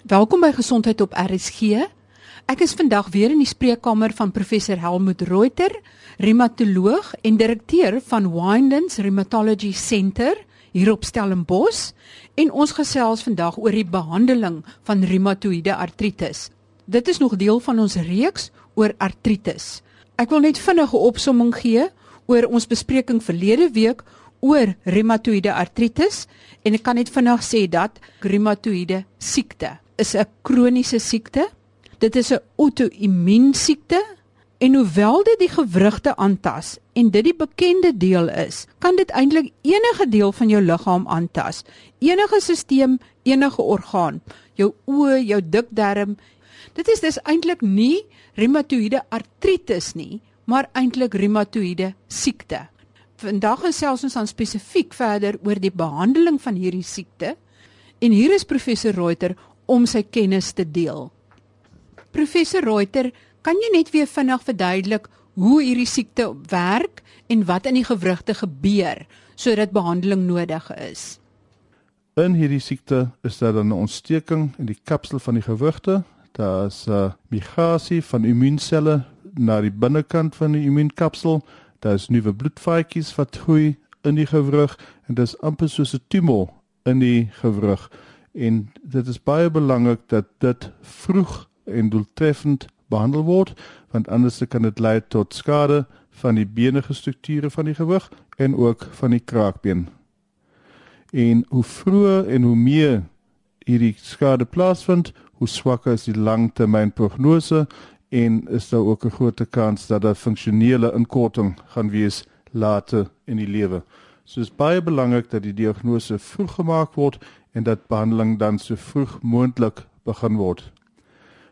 Welkom by Gesondheid op RSG. Ek is vandag weer in die spreekkamer van professor Helmut Reuter, reumatoloog en direkteur van Windlands Rheumatology Center hier op Stellenbosch, en ons gesels vandag oor die behandeling van reumatoïede artritis. Dit is nog deel van ons reeks oor artritis. Ek wil net vinnige opsomming gee oor ons bespreking verlede week oor reumatoïede artritis en ek kan net vinnig sê dat reumatoïede siekte is 'n kroniese siekte. Dit is 'n outoimmuun siekte en hoewel dit die gewrigte aantas en dit die bekende deel is, kan dit eintlik enige deel van jou liggaam aantas. Enige stelsel, enige orgaan, jou oë, jou dikdarm. Dit is dus eintlik nie reumatoïede artritis nie, maar eintlik reumatoïede siekte. Vandag gesels ons dan spesifiek verder oor die behandeling van hierdie siekte. En hier is professor Reuter om sy kennis te deel. Professor Reuter, kan jy net weer vinnig verduidelik hoe hierdie siekte werk en wat in die gewrigte gebeur sodat behandeling nodig is? In hierdie siekte is daar 'n ontsteking in die kapsel van die gewrigte. Daar is 'n migrasie van immuunselle na die binnekant van die immuunkapsel daar is nuwe bloedvaatjies wat groei in die gewrig en dit is amper soos 'n tumor in die gewrig en dit is baie belangrik dat dit vroeg en doeltreffend behandel word want anders kan dit lei tot skade van die benige strukture van die gewrig en ook van die kraakbeen. En hoe vroeër en hoe meer hierdie skade plaasvind, hoe swakker is die langtermynprognose en is daar ook 'n groot kans dat daar funksionele inkorting gaan wees later in die lewe. So is baie belangrik dat die diagnose vroeg gemaak word en dat behandeling dan so vroeg moontlik begin word.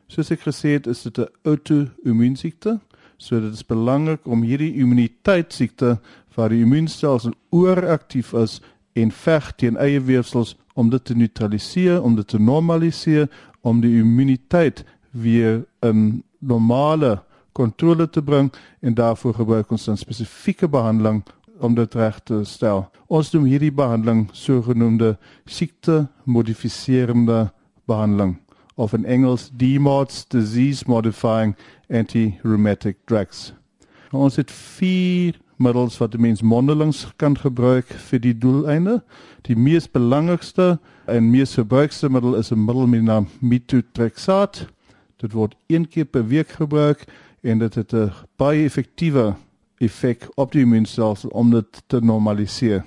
Soos ek gesê het, is dit 'n outo-immuunsiekte, so dit is belangrik om hierdie immuniteitssiekte waar die immuunstelsel ooraktief is en veg teen eie weefsels om dit te neutraliseer, om dit te normaliseer, om die immuniteit weer in normale kontrole te bring en daarvoor gebruik ons 'n spesifieke behandeling om dit reg te stel. Ons doen hierdie behandeling sogenaamde siekte modifiserende behandeling of in Engels DMARDs disease modifying anti-rheumatic drugs. Ons het vier middels wat die mens mondelings kan gebruik vir die doeleinde. Die mees belangrikste en mees gebruikte middel is 'n middel met die naam methotrexate Dit word een keer per week gebruik en dit het 'n baie effektiewe effek op die immuunstelsel om dit te normaliseer.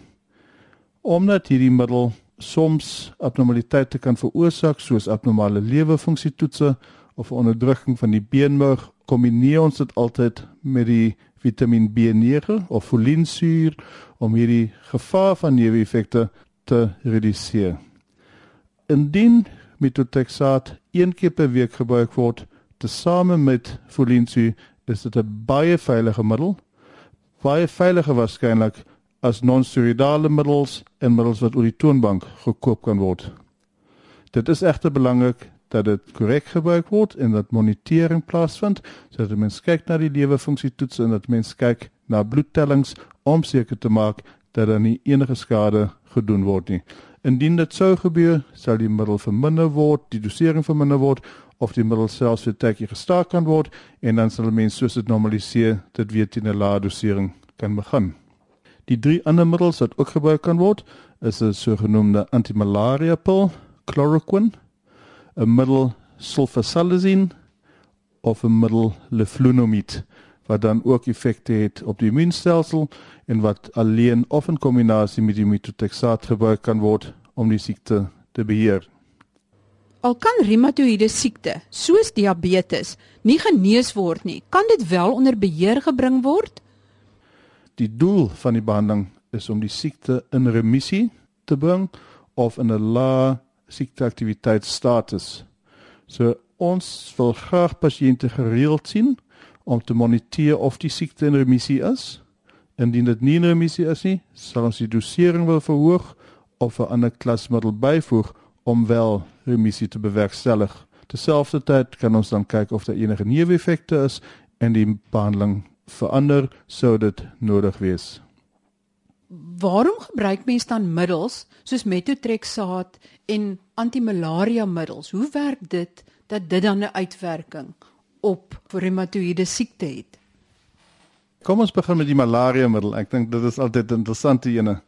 Omdat hierdie middel soms abnormaliteite kan veroorsaak soos abnormale lewerfunksietoetse of onderdrukking van die beenmerg, kombineer ons dit altyd met die Vitamiin B9 of folinsuur om hierdie gevaar van neeweffekte te reduseer. Indien methotrexate een keer per week gebruik word tesame met folinsu is dit 'n baie veilige middel baie veiliger waarskynlik as non-steroidale middels en middels wat oor die toonbank gekoop kan word. Dit is egter belangrik dat dit korrek gebruik word en dat monitering plaasvind sodat mens kyk na die lewerfunksietoetse en dat mens kyk na bloedtellings om seker te maak dat daar nie enige skade gedoen word nie Indien dit sou gebeur, sal die middel verminder word, die dosering verminder word of die middel selfs vir tydjie gestaak kan word en dan sal mense soos dit normaliseer, dit weer teen 'n lae dosering kan begin. Die drie ander middels wat ook gebruik kan word, is 'n sogenaamde antimalaria pil, chloroquine, 'n middel sulfasalazine of 'n middel leflunomide wat dan ook effekte het op die immuunstelsel en wat alleen of in kombinasie met die methotrexate gebruik kan word om die siekte te beheer. Al kan reumatoïede siekte, soos diabetes, nie genees word nie, kan dit wel onder beheer gebring word? Die doel van die behandeling is om die siekte in remissie te bring of in 'n lae siekteaktiwiteitsstatus. So ons wil graag pasiënte gereeld sien om te moniteer of die siekte in remissie is Indien dit nie 'n remissie is nie, sal ons die dosering wil verhoog of 'n ander klasmiddel byvoeg om wel remissie te bewerkstellig. Terselfdertyd kan ons dan kyk of daar enige neeweffekte is en die behandeling verander sou dit nodig wees. waarom gebruik mense dan middels soos methotrexaat en antimalaria middels? Hoe werk dit dat dit dan 'n uitwerking op reumatoïede siekte het? Kom ons begin met die malaria middel. Ek dink dit is altyd 'n interessante ene.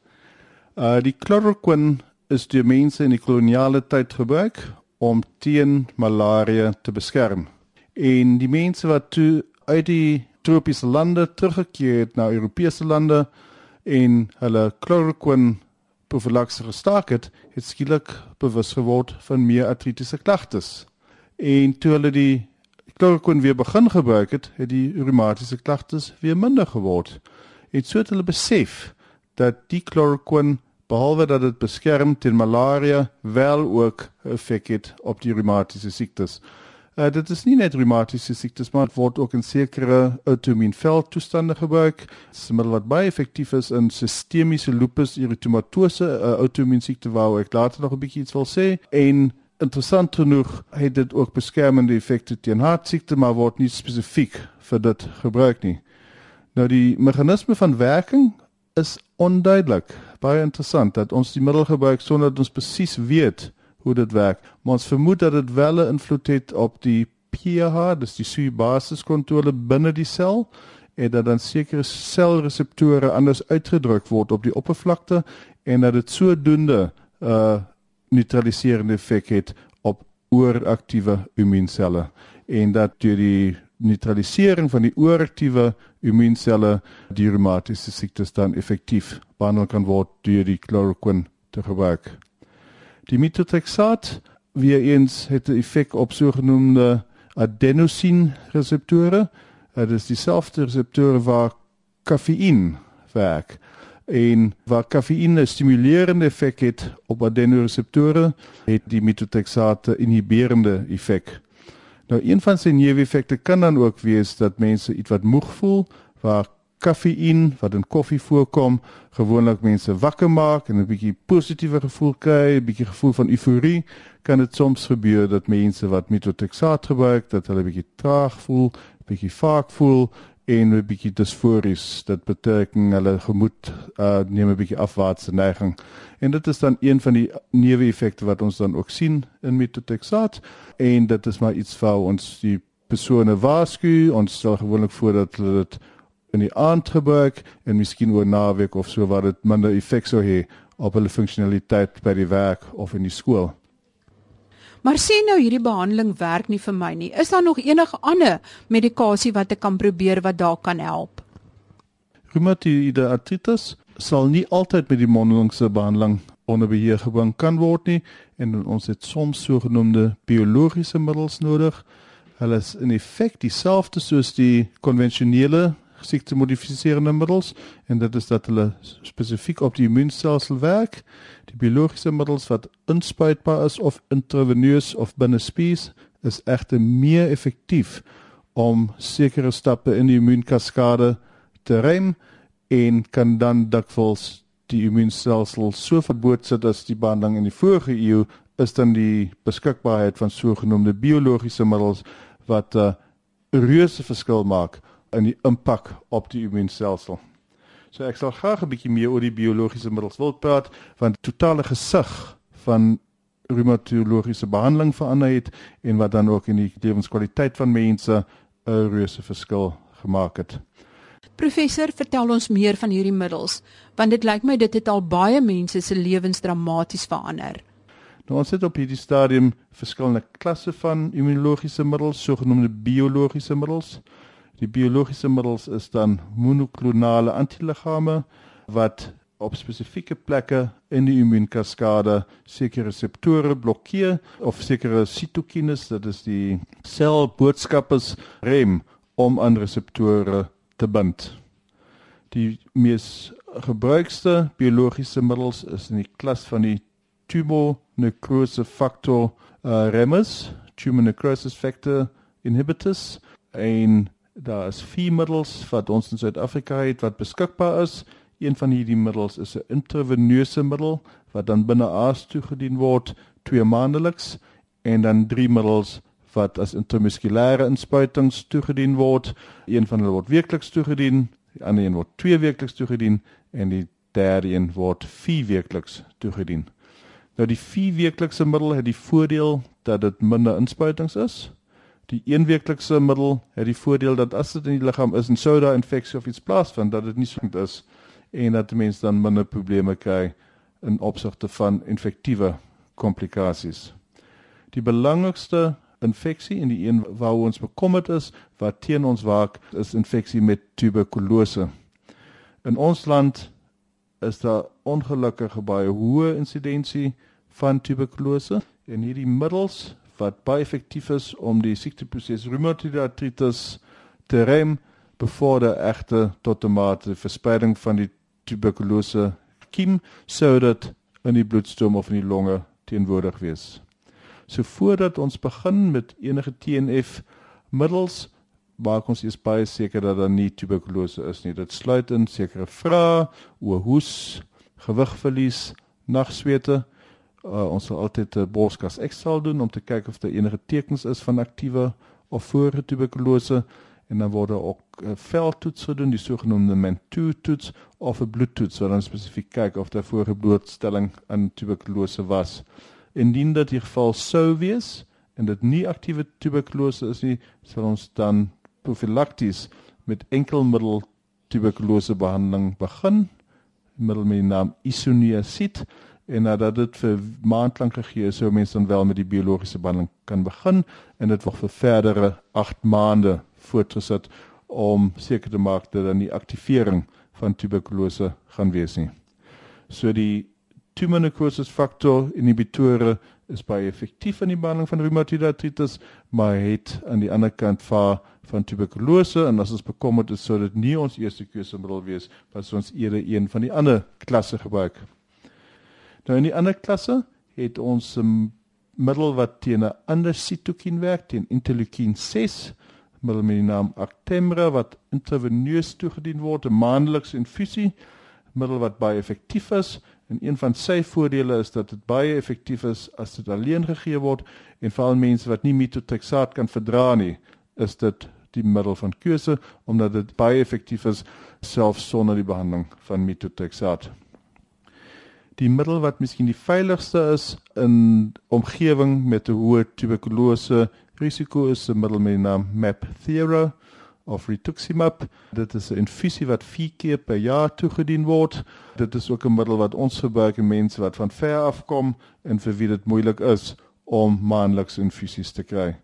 Uh die chloroquine is deur mense in die koloniale tyd gebruik om teen malaria te beskerm. En die mense wat toe uit die tropiese lande teruggekeer het na Europese lande en hulle chloroquine profylakse gestaak het, het skielik bewus geword van meer artritiese klagtes. En toe hulle die chloroquine weer begin gebruik het, het die reumatiese klagtes weer minder geword. En so het hulle besef dat die chloroquine behalwe dat dit beskerm teen malaria, wel ook effek het op die reumatiese siektes. Uh, dit is nie net reumatiese siektes maar word ook in sekere autoimmuunveldtoestande gebruik. Dit is 'n middel wat baie effektief is in sistemiese lupus erythematose, 'n uh, autoimmuunsiekte waar ek later nog 'n bietjie iets wil sê. En interessant genoeg het dit ook beskermende effekte teen hartsiekte maar word nie spesifiek vir dit gebruik nie. Nou die meganisme van werking is onduidelik. Baie interessant dat ons die middel gebruik sonder dat ons presies weet hoe dit werk. Maar ons vermoed dat dit wel 'n invloed het op die pH, dis die sui basiskontrole binne die sel en dat dan sekere selreseptore anders uitgedruk word op die oppervlakte en dat dit sodoende 'n uh, neutraliserende effek het op ooraktiewe immuunselle en dat deur die neutralisering van die ooraktiewe immuunselle die reumatiese siektes dan effektief behandel kan word deur die chloroquine te gebruik. Die methotrexaat weer eens het 'n effek op sogenaamde adenosine reseptore. Dit is dieselfde reseptore waar kafeïn werk. En waar kafeïn 'n stimulerende effek het op adenoreseptore, het die methotrexaat 'n inhiberende effek. Nou een van sy neeweffekte kan dan ook wees dat mense ietwat moeg voel waar kafeïn wat in koffie voorkom gewoonlik mense wakker maak en 'n bietjie positiewe gevoel kry, 'n bietjie gevoel van euforie, kan dit soms gebeur dat mense wat methotrexaat gebruik, dat hulle bietjie traag voel, bietjie vaak voel en 'n bietjie disfories. Dit beteken hulle gemoed uh, neem 'n bietjie afwaartse neiging. En dit is dan een van die neeweffekte wat ons dan ook sien in methotrexaat en dit is maar iets vir ons die persone waarsku ons stel gewoonlik voor dat hulle dit in die aand gebruik en miskien oor naweek of so wat dit minder effek sou hê op hulle funksionaliteit by die werk of in die skool. Maar sien nou hierdie behandeling werk nie vir my nie. Is daar nog enige ander medikasie wat ek kan probeer wat daar kan help? Reumatoïde artritis sal nie altyd met die mondelingse behandeling onder beheer gebring kan word nie en ons het soms sogenaamde biologiese middels nodig. Hulle is in effek dieselfde soos die konvensionele siektemodifiserende middels en dit is dat hulle spesifiek op die immuunstelsel werk. Die biologiese middels wat inspuitbaar is of intraveneus of binne spies is egter meer effektief om sekere stappe in die immuunkaskade te rem en kan dan dikwels die immuunstelsel so verbootsat as die behandeling in die vorige eeu is dan die beskikbaarheid van sogenaamde biologiese middels wat 'n uh, reuse verskil maak in die impak op die immuunstelsel. So ek sal graag 'n bietjie meer oor die biologiese middels wil praat want totale gesig van reumatologiese behandeling verander het en wat dan ook in die lewenskwaliteit van mense 'n reuse verskil gemaak het. Professor, vertel ons meer van hierdie middels want dit lyk my dit het al baie mense se lewens dramaties verander. Nou ons het op hierdie stadium verskillende klasse van immunologiese middels, sogenaamde biologiese middels. Die biologiese middels is dan monoklonale antiliggame wat op spesifieke plekke in die immuunkaskade sekere reseptore blokkeer of sekere sitokines, dit is die selboodskappers rem om aan reseptore te bind. Die mees gebruikste biologiese middels is in die klas van die tumor necrosis factor uh, remmers, tumor necrosis factor inhibitors en Daar is vier middels wat ons in Suid-Afrika het wat beskikbaar is. Een van hierdie middels is 'n intraveneuse middel wat dan binne aas toegedien word twee maandeliks en dan drie middels wat as intramuskulêre inspuitings toegedien word. Een van hulle word weekliks toegedien, die ander een word twee weekliks toegedien en die derde een word 4 weekliks toegedien. Nou die 4 weeklikse middel het die voordeel dat dit minder inspuitings is. Die 1 weeklikse middel het die voordeel dat as dit in die liggaam is en sou daar infeksie of iets plaasvind dat dit nie so is en dat die mens dan minder probleme kry in opsigte van infektiewe komplikasies. Die belangrikste infeksie en die een waaroor ons bekommerd is wat teen ons waak is infeksie met tuberkulose. In ons land is daar ongelukkig baie hoë insidensie van tuberkulose en hierdie middels wat baie effektief is om die siekteproses reumatoid artritis te rem bevorder egter tot 'n mate verspreiding van die tuberkulose kiem sodat in die bloedstroom of in die longe teenwoordig wees. So voordat ons begin met enige TNF middels maak ons eers baie seker dat daar nie tuberkulose is nie. Dit sluit in sekere vrae oor hoes, gewigverlies, nagswete. Uh, ons sal altyd 'n borskas ekstraal doen om te kyk of daar enige tekens is van aktiewe of vorige tuberkulose. En dan word ook 'n uh, veldtoets gedoen, die sogenaamde Mantoux toets of 'n bloedtoets wat dan spesifiek kyk of daar vorige blootstelling aan tuberkulose was. Indien dit die geval sou wees en dit nie aktiewe tuberkulose is nie, sal ons dan profilakties met enkelmiddel tuberkulose behandeling begin. Middel met die naam isoniazid en nadat dit vir maand lank gegee is sou mense dan wel met die biologiese behandeling kan begin en dit word vir verdere 8 maande voortgesit om seker te maak dat daar nie aktivering van tuberkulose gaan wees nie. So die tumor necrosis factor inhibitore is baie effektief in die behandeling van reumatoid artritis, maar het aan die ander kant vaar van tuberkulose en as ons bekommerd is sou dit nie ons eerste keusemiddel wees, maar ons eerder een van die ander klasse gebruik. Nou in die ander klasse het ons 'n middel wat teen 'n ander sitokien werk, teen interleukin 6, middel met die naam Actemra wat intraveneus toegedien word, 'n maandelikse infusie, middel wat baie effektief is. En een van sy voordele is dat dit baie effektief is as dit alleen gegee word en veral mense wat nie metotrexaat kan verdra nie, is dit die middel van keuse omdat dit baie effektief is selfs sonder die behandeling van metotrexaat. Die middel wat miskien die veiligste is in omgewing met 'n hoë tuberkulose risiko is 'n middel met die naam Mapthera of rituximab. Dit is 'n infusie wat 4 keer per jaar toegedien word. Dit is ook 'n middel wat ons gebruik in mense wat van ver af kom en vir wie dit moeilik is om maandeliks infusies te kry.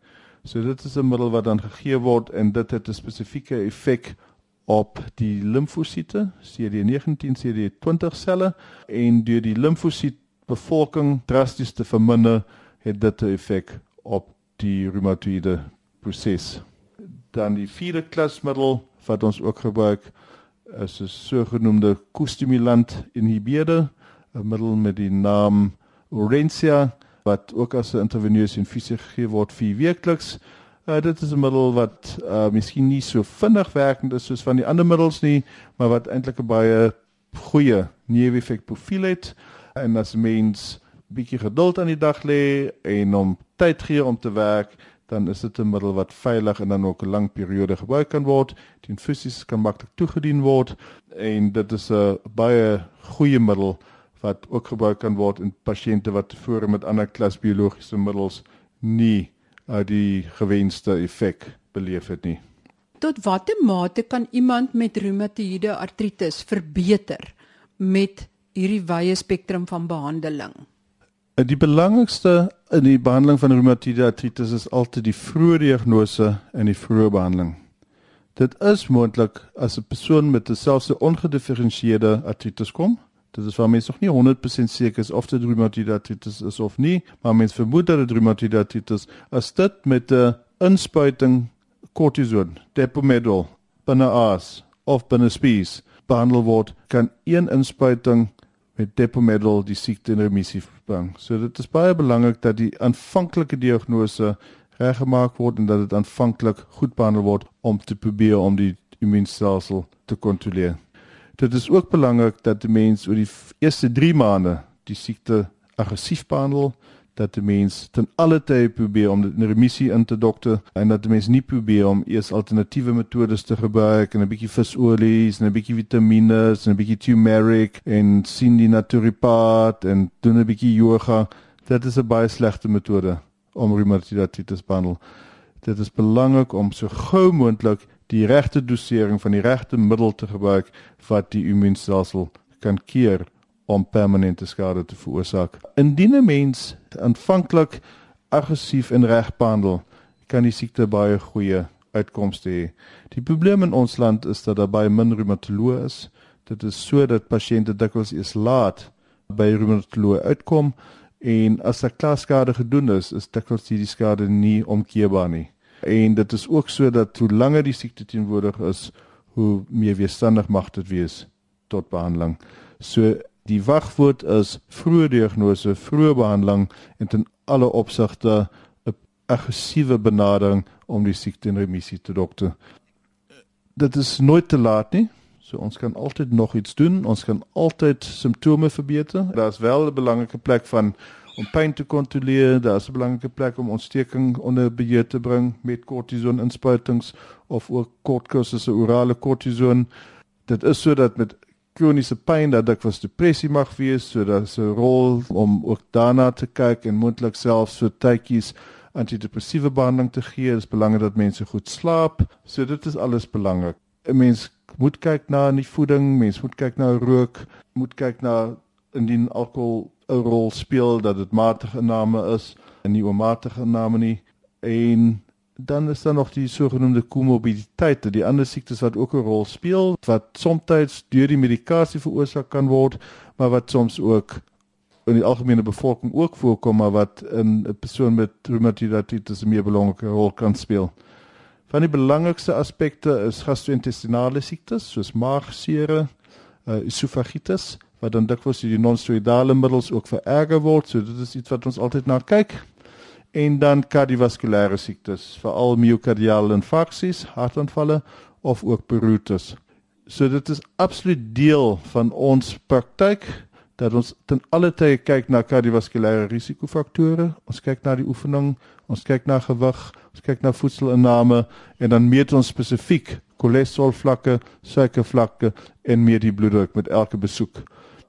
So dit is 'n middel wat dan gegee word en dit het 'n spesifieke effek op die limfosiete, CD19, CD20 selle en deur die limfosiet bevolking drasties te verminder, het dit 'n effek op die reumatoïde proses. Dan die vierde klasmiddel wat ons ook gebruik is 'n sogenaamde kostimulant inhibitor, 'n middel met die naam Orencia wat ook as 'n intraveneuse infusie gegee word vir weekliks. Uh, dit is 'n middel wat uh miskien nie so vinnig werkend is soos van die ander middels nie, maar wat eintlik 'n baie goeie neeweffek profiel het en as mens bietjie geduld aan die dag lê en om tyd gee om te werk, dan is dit 'n middel wat veilig en dan ook 'n lang periode gebruik kan word. Die infusies kan maklik toegedien word en dit is 'n baie goeie middel wat ook gebruik kan word in pasiënte wat tevore met ander klas biologiese middels nie uh, die gewenste effek beleef het nie. Tot watter mate kan iemand met reumatoïede artritis verbeter met hierdie wye spektrum van behandeling? Uh, die belangrikste in die behandeling van reumatoïede artritis is altyd die vroeë diagnose en die vroeë behandeling. Dit is moontlik as 'n persoon met 'n selfse ongedifferensieerde artritis kom Dit is waar mense nog nie 100% seker is of dit reumatoid artritis is of nie, maar mense vermoed dat dit reumatoid artritis is. As dit met 'n inspuiting kortison, depomedrol, binne aas of binne spies behandel word, kan een inspuiting met depomedrol die siekte in remissie bring. So dit is baie belangrik dat die aanvanklike diagnose reggemaak word en dat dit aanvanklik goed behandel word om te probeer om die immuunstelsel te kontroleer. Dit is ook belangrik dat die mens oor die eerste 3 maande die siekte aggressief behandel, dat die mens ten alle tye probeer om 'n remissie in te dokter en dat die mens nie probeer om eers alternatiewe metodes te gebruik en 'n bietjie visolie en 'n bietjie vitamiene en 'n bietjie turmeric en sien die naturopaat en doen 'n bietjie yoga. Dit is 'n baie slegte metode om reumatoïde te behandel. Dit is belangrik om so gou moontlik die regte dosering van die regte middel te gebruik wat die immuunstelsel kan keer om permanente skade te veroorsaak. Indien 'n mens aanvanklik aggressief en reg behandel, kan die siekte baie goeie uitkomste hê. Die probleem in ons land is dat daar baie min reumatoloë is. Dit is so dat pasiënte dikwels eers laat by reumatoloë uitkom en as 'n klaskade gedoen is, is dikwels die skade nie omkeerbaar nie. En dit is ook so dat hoe langer die siekte teenwoordig is, hoe meer weerstandig mag dit wees tot behandeling. So die wagwoord is vroeë diagnose, vroeë behandeling en ten alle opsigte 'n aggressiewe benadering om die siekte in remissie te dokter. Dit is nooit te laat nie. So ons kan altyd nog iets doen. Ons kan altyd simptome verbeter. Daar's wel 'n belangrike plek van om pyn te kontroleer. Daar's 'n belangrike plek om ontsteking onder beheer te bring met kortison inspuitings of ook kortkursusse orale kortison. Dit is sodat met kroniese pyn dat dit was depressie mag wees, so daar's 'n rol om ook daarna te kyk en moontlik selfs so tydjies antidepressiewe behandeling te gee. Dit is belangrik dat mense goed slaap. So dit is alles belangrik. 'n Mens moet kyk na die voeding, mens moet kyk na rook, moet kyk na indien alkohol 'n rol speel dat dit matige inname is en nie oormatige inname nie. En dan is daar nog die sogenaamde komorbiditeite, die ander siektes wat ook 'n rol speel wat soms deur die medikasie veroorsaak kan word, maar wat soms ook in die algemene bevolking ook voorkom, maar wat in 'n persoon met reumatoïde artritis 'n meer belangrike rol kan speel. Van die belangrikste aspekte is gastro-intestinale siektes soos maagseer, uh, esophagitis wat dan dikwels die non-steroidale middels ook vererger word. So dit is iets wat ons altyd na kyk. En dan kardiovaskulêre siektes, veral myokardiale infarksies, hartaanvalle of ook beroertes. So dit is absoluut deel van ons praktyk dat ons ten alle tye kyk na kardiovaskulêre risikofaktore. Ons kyk na die oefening, ons kyk na gewig, ons kyk na voedselinname en dan meet ons spesifiek cholesterol vlakke, suiker vlakke en meer die bloeddruk met elke besoek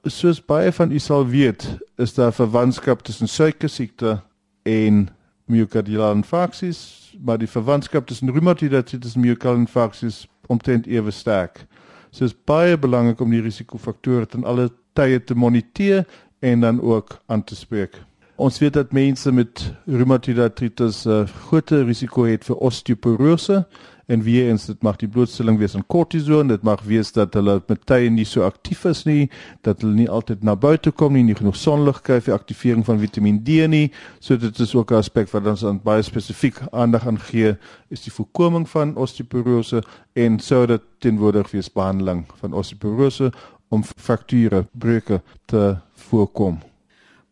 soos baie van u sal weet, is daar verwantskap tussen suikersiekte en myokardiale infarksies, maar die verwantskap tussen reumatoïde artritis en myokardiale infarksies omtrent ewe sterk. So is baie belangrik om die risikofaktore ten alle tye te moniteer en dan ook aan te spreek. Ons weet dat mense met reumatoïde artritis 'n uh, groter risiko het vir osteoporose en weer eens dit mag die blootstelling wees aan kortison dit mag wees dat hulle met tye nie so aktief is nie dat hulle nie altyd na buite kom nie nie genoeg sonlig kry vir aktivering van Vitamiin D nie. So dit is ook 'n aspek wat ons aan baie spesifiek aandag aan gee is die voorkoming van osteoporose en sodat teenwoordig wees behandeling van osteoporose om frakture breuke te voorkom.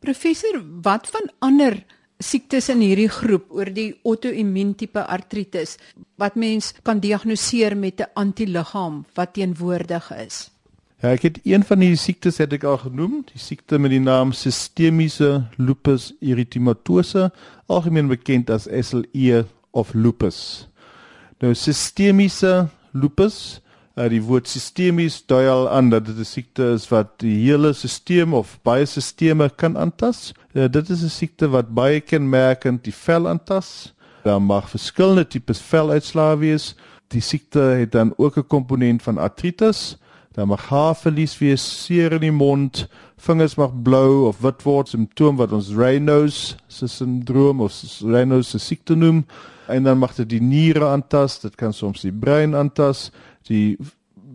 Professor wat van ander siektes in hierdie groep oor die auto-immuun tipe artritis wat mens kan diagnoseer met 'n antiliggaam wat teenwoordig is. Ja, ek het een van die siektes het ek al genoem, die siekte met die naam sistemiese lupus erythematosa, algemeen bekend as SLE of lupus. Nou sistemiese lupus uh, die woord sistemies dui al aan dat dit 'n siekte is wat die hele stelsel of baie stelsels kan aantas. Uh, dit is 'n siekte wat baie kenmerkend die vel aantas. Daar mag verskillende tipes veluitslae wees. Die siekte het dan ook 'n komponent van artritis. Daar mag haarverlies wees, seer in die mond, vingers mag blou of wit word, simptoom wat ons Raynaud's syndroom of Raynaud's siekte noem. En dan mag dit die niere aantas, dit kan soms die brein aantas die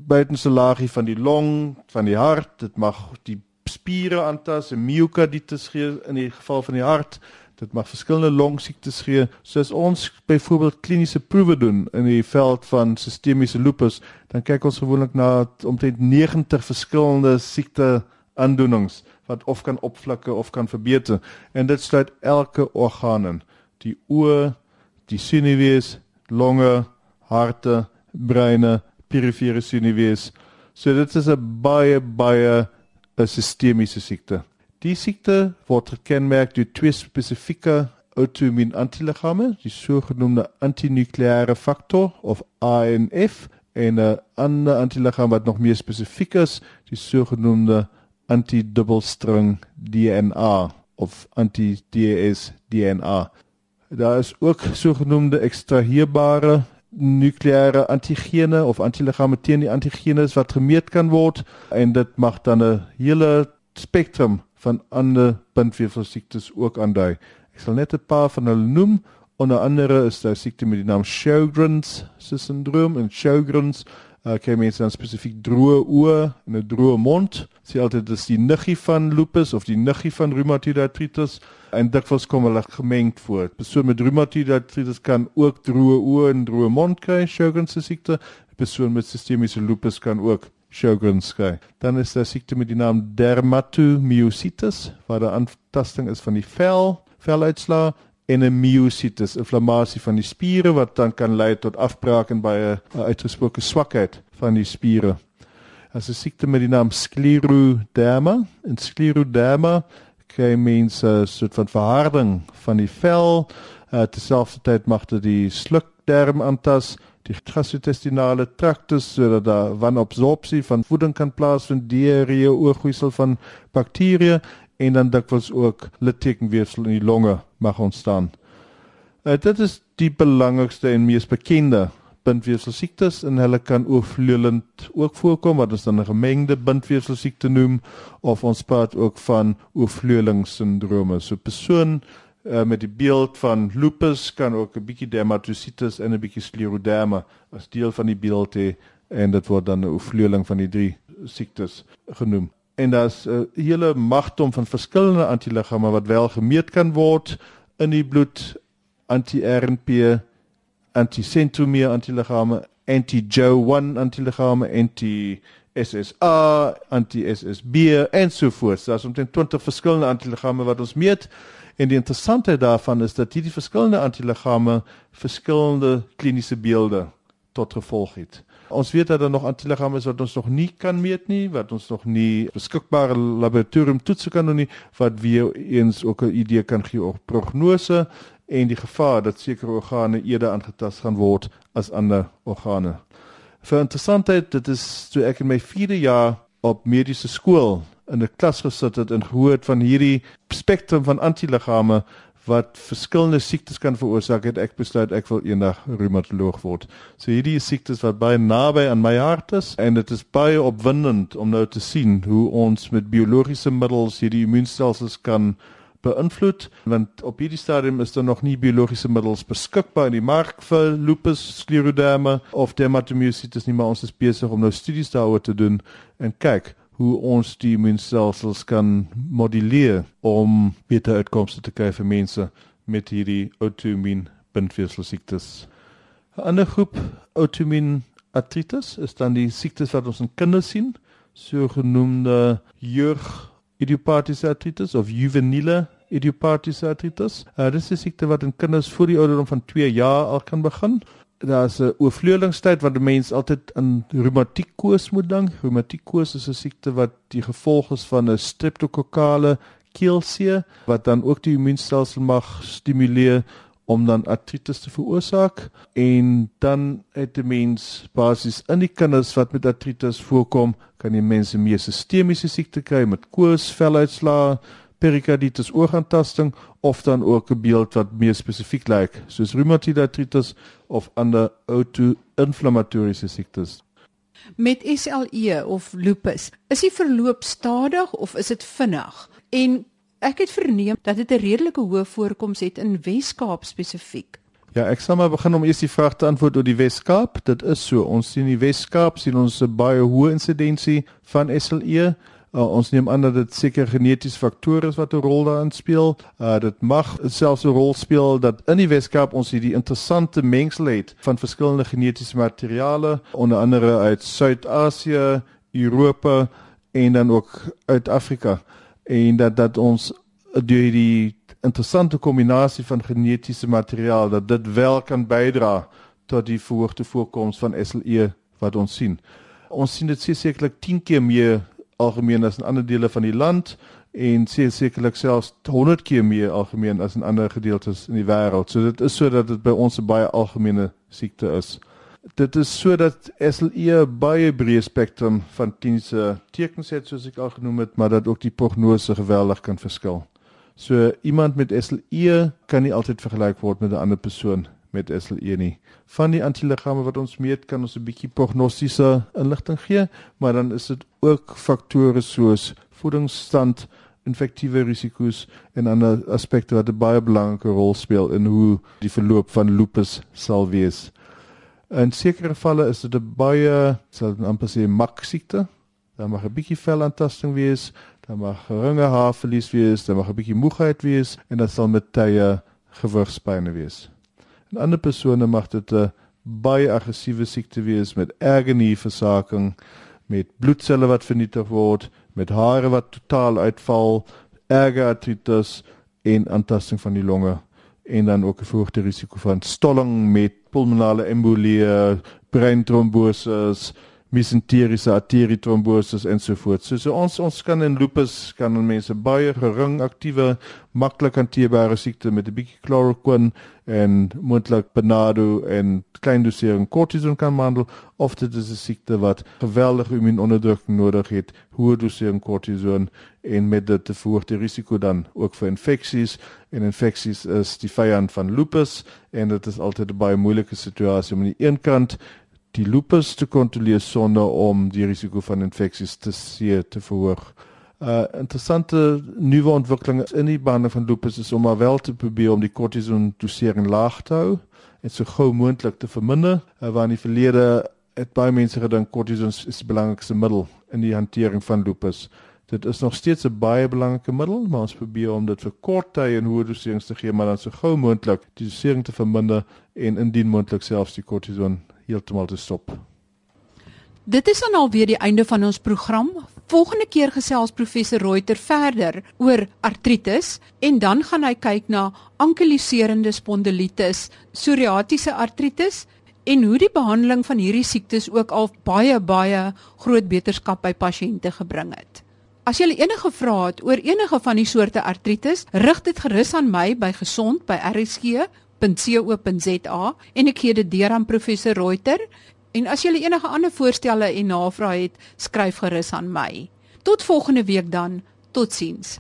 buitenste laagie van die long, van die hart, dit mag die spiere aantas, 'n myokarditis gee in die geval van die hart. Dit mag verskillende longsiektes gee. Soos ons byvoorbeeld kliniese proewe doen in die veld van sistemiese lupus, dan kyk ons gewoonlik na omtrent 90 verskillende siekte aandoenings wat of kan opvlakke of kan verbeter en dit sluit elke orgaan in. Die oë, die sinewees, longe, harte, breine, perifere sinewees. So dit is 'n baie baie 'n sistemiese siekte. Die siekte word gekenmerk deur twee spesifieke outoimmuun antiliggame, die sogenaamde antinukleêre faktor of ANF en 'n ander antiliggaam wat nog meer spesifiek is, die sogenaamde antidubbelstring DNA of anti-DS DNA. Daar is ook sogenaamde ekstraheerbare nukleêre antigene of antiliggame teen die antigenes wat gemeet kan word en dit mag dan 'n hele spektrum van ander bindweefselsiektes ook aandui. Ek sal net 'n paar van hulle noem. Onder andere is daar siekte met die naam Sjogren's syndroom en Sjogren's uh, kan mense dan spesifiek droë oë en 'n droë mond. Sê altyd dis die niggie van lupus of die niggie van reumatoid artritis en dikwels kom hulle gemengd voor. Persoon met reumatoid artritis kan ook droë oë en droë mond kry, Sjogren's siekte. Persoon met sistemiese lupus kan ook Sjogren's kry. Dan is daar siekte met die naam dermatomyositis waar daar aantasting is van die vel veluitslaa en 'n myositis, inflammasie van die spiere wat dan kan lei tot afbraak en baie uitgesproke swakheid van die spiere. As 'n siekte met die naam skleroderma, en skleroderma kry mense 'n soort van verharding van die vel, uh, terselfdertyd mag dit die slukdarm aantas die gastrointestinale traktus sodat daar wanabsorpsie van voeding kan plaasvind, diarree, oorgroeisel van bakterieë en dan dikwels ook littekenweefsel in die longe mag ontstaan. Uh, dit is die belangrikste en mees bekende bindweefselsiektes en hulle kan oorvleulend ook voorkom wat ons dan 'n gemengde bindweefselsiekte noem of ons praat ook van oorvleulingssindrome. So 'n persoon uh, met die beeld van lupus kan ook 'n bietjie dermatositis en 'n bietjie skleroderma as deel van die beeld hê en dit word dan 'n oorvleuling van die drie siektes genoem en daar's 'n uh, hele magdom van verskillende antiliggame wat wel gemeet kan word in die bloed anti-RNP anti-centromere antiliggame anti-Jo1 antiliggame anti-SSA anti-SSB en so voort. Daar's omtrent 20 verskillende antiliggame wat ons meet en die interessantheid daarvan is dat hierdie verskillende antiliggame verskillende kliniese beelde tot gevolg het ons weet dat daar nog antiliggame is wat ons nog nie kan meet nie, wat ons nog nie beskikbare laboratorium toetse kan doen nie, wat weer eens ook 'n idee kan gee oor prognose en die gevaar dat sekere organe eerder aangetast gaan word as ander organe. Vir interessantheid, dit is toe ek in my 4de jaar op mediese skool in 'n klas gesit het en gehoor het van hierdie spektrum van antiliggame wat verskillende siektes kan veroorsaak het ek besluit ek wil eendag reumatoloog word. So hierdie siektes wat baie naby aan my hart is en dit is baie opwindend om nou te sien hoe ons met biologiese middels hierdie immuunstelsels kan beïnvloed want op hierdie stadium is daar nog nie biologiese middels beskikbaar in die mark vir lupus, skleroderma of dermatomyositis nie maar ons is besig om nou studies daaroor te doen en kyk hoe ons die immuunstelsels kan moduleer om beter uitkomste te kry vir mense met hierdie autoimmuun bindweefselsiektes. 'n Ander groep autoimmuun artritis is dan die siektes wat ons in kinders sien, sogenaamde jeug idiopathiese artritis of juveniele idiopathiese artritis. Uh, dit is 'n siekte wat in kinders voor die ouderdom van 2 jaar al kan begin daar's 'n oorvleulingstyd wat 'n mens altyd aan reumatiekose moet dink. Reumatiekose is 'n siekte wat die gevolg is van 'n streptokokale keelsee wat dan ook die immuunstelsel mag stimuleer om dan artritis te veroorsaak en dan het 'n mens basies in die kinders wat met artritis voorkom, kan die mense meer sistemiese siekte kry met koors, veluitslae, perikarditis, oogaantasting of dan ook 'n beeld wat meer spesifiek lyk, soos reumatoid artritis of ander auto-inflammatoriese siektes. Met SLE of lupus, is die verloop stadig of is dit vinnig? En ek het verneem dat dit 'n redelike hoë voorkoms het in Wes-Kaap spesifiek. Ja, ek sal maar begin om eers die vraag te antwoord oor die Wes-Kaap. Dit is so, ons sien die Wes-Kaap sien ons 'n baie hoë insidensie van SLE. Uh, ons neem aan dat dit seker genetiese faktore is wat 'n rol daarin speel. Uh dit mag selfs 'n rol speel dat in die Weskaap ons hierdie interessante mengsel het van verskillende genetiese materiale, onder andere uit Suid-Asië, Europa en dan ook uit Afrika. En dat dat ons deur die interessante kombinasie van genetiese materiaal dat dit wel kan bydra tot die verhoogde voorkoms van SLE wat ons sien. Ons sien dit sekerlik 10 keer meer algemeen as in ander dele van die land en sekerlik selfs 100 keer meer algemeen as in ander gedeeltes in die wêreld. So dit is sodat dit by ons 'n baie algemene siekte is. Dit is sodat SLE baie breë spektrum van kliniese tekens het soos ek al genoem het, maar dat ook die prognose geweldig kan verskil. So iemand met SLE kan nie altyd vergelyk word met 'n ander persoon met SLE nie. Van die antiliggame wat ons meet, kan ons 'n bietjie prognostiese inligting gee, maar dan is dit ook faktore soos voedingsstand, infektiewe risiko's en ander aspekte wat 'n baie belangrike rol speel in hoe die verloop van lupus sal wees. In sekere gevalle is dit 'n baie sal amper sê mak siekte. Daar mag 'n bietjie velaantasting wees, daar mag geringe haarverlies wees, daar mag 'n bietjie moegheid wees en dit sal met tye gewigspyne wees. In ander persone mag dit 'n baie aggressiewe siekte wees met erge nierversaking, met bloedselle wat vernietig word, met hare wat totaal uitval, erge artritis en aantasting van die longe en dan ook 'n verhoogde risiko van stolling met pulmonale embolie, breintrombose, mesenteriese arterietrombose en so voort. So, so ons ons kan in lupus kan mense baie gering aktiewe, maklik hanteerbare siekte met 'n bietjie chloroquine en moontlik benado en klein dosering kortison kan behandel of dit is 'n siekte wat geweldige immuunonderdrukking nodig het, hoë dosering kortison en met dit te verhoogde risiko dan ook vir infeksies en infeksies is die vyand van lupus en dit is altyd 'n baie moeilike situasie om aan die een kant die lupus te kontroleer sonder om die risiko van infeksies te seer te verhoog. Uh interessante nuwe ontwikkelinge in die behandeling van lupus is om maar wel te probeer om die kortison dosering laag te hou en so gou moontlik te verminder. Uh, waar in die verlede het baie mense gedink kortison is die belangrikste middel in die hantering van lupus. Dit is nog steeds 'n baie belangrike middel, maar ons probeer om dit vir kort tye en hoë doserings te gee, maar dan so gou moontlik die dosering te verminder en indien moontlik selfs die kortison heeltemal te stop. Dit is dan alweer die einde van ons program. Volgende keer gesels professor Reuter verder oor artritis en dan gaan hy kyk na ankylosiserende spondilitis, psoriatiese artritis en hoe die behandeling van hierdie siektes ook al baie baie groot beterskap by pasiënte gebring het. As jy enige vrae het oor enige van die soorte artritis, rig dit gerus aan my by gesond@rsg.co.za en ek gee dit deur aan professor Reuter En as jy enige ander voorstelle en navrae het, skryf gerus aan my. Tot volgende week dan. Totsiens.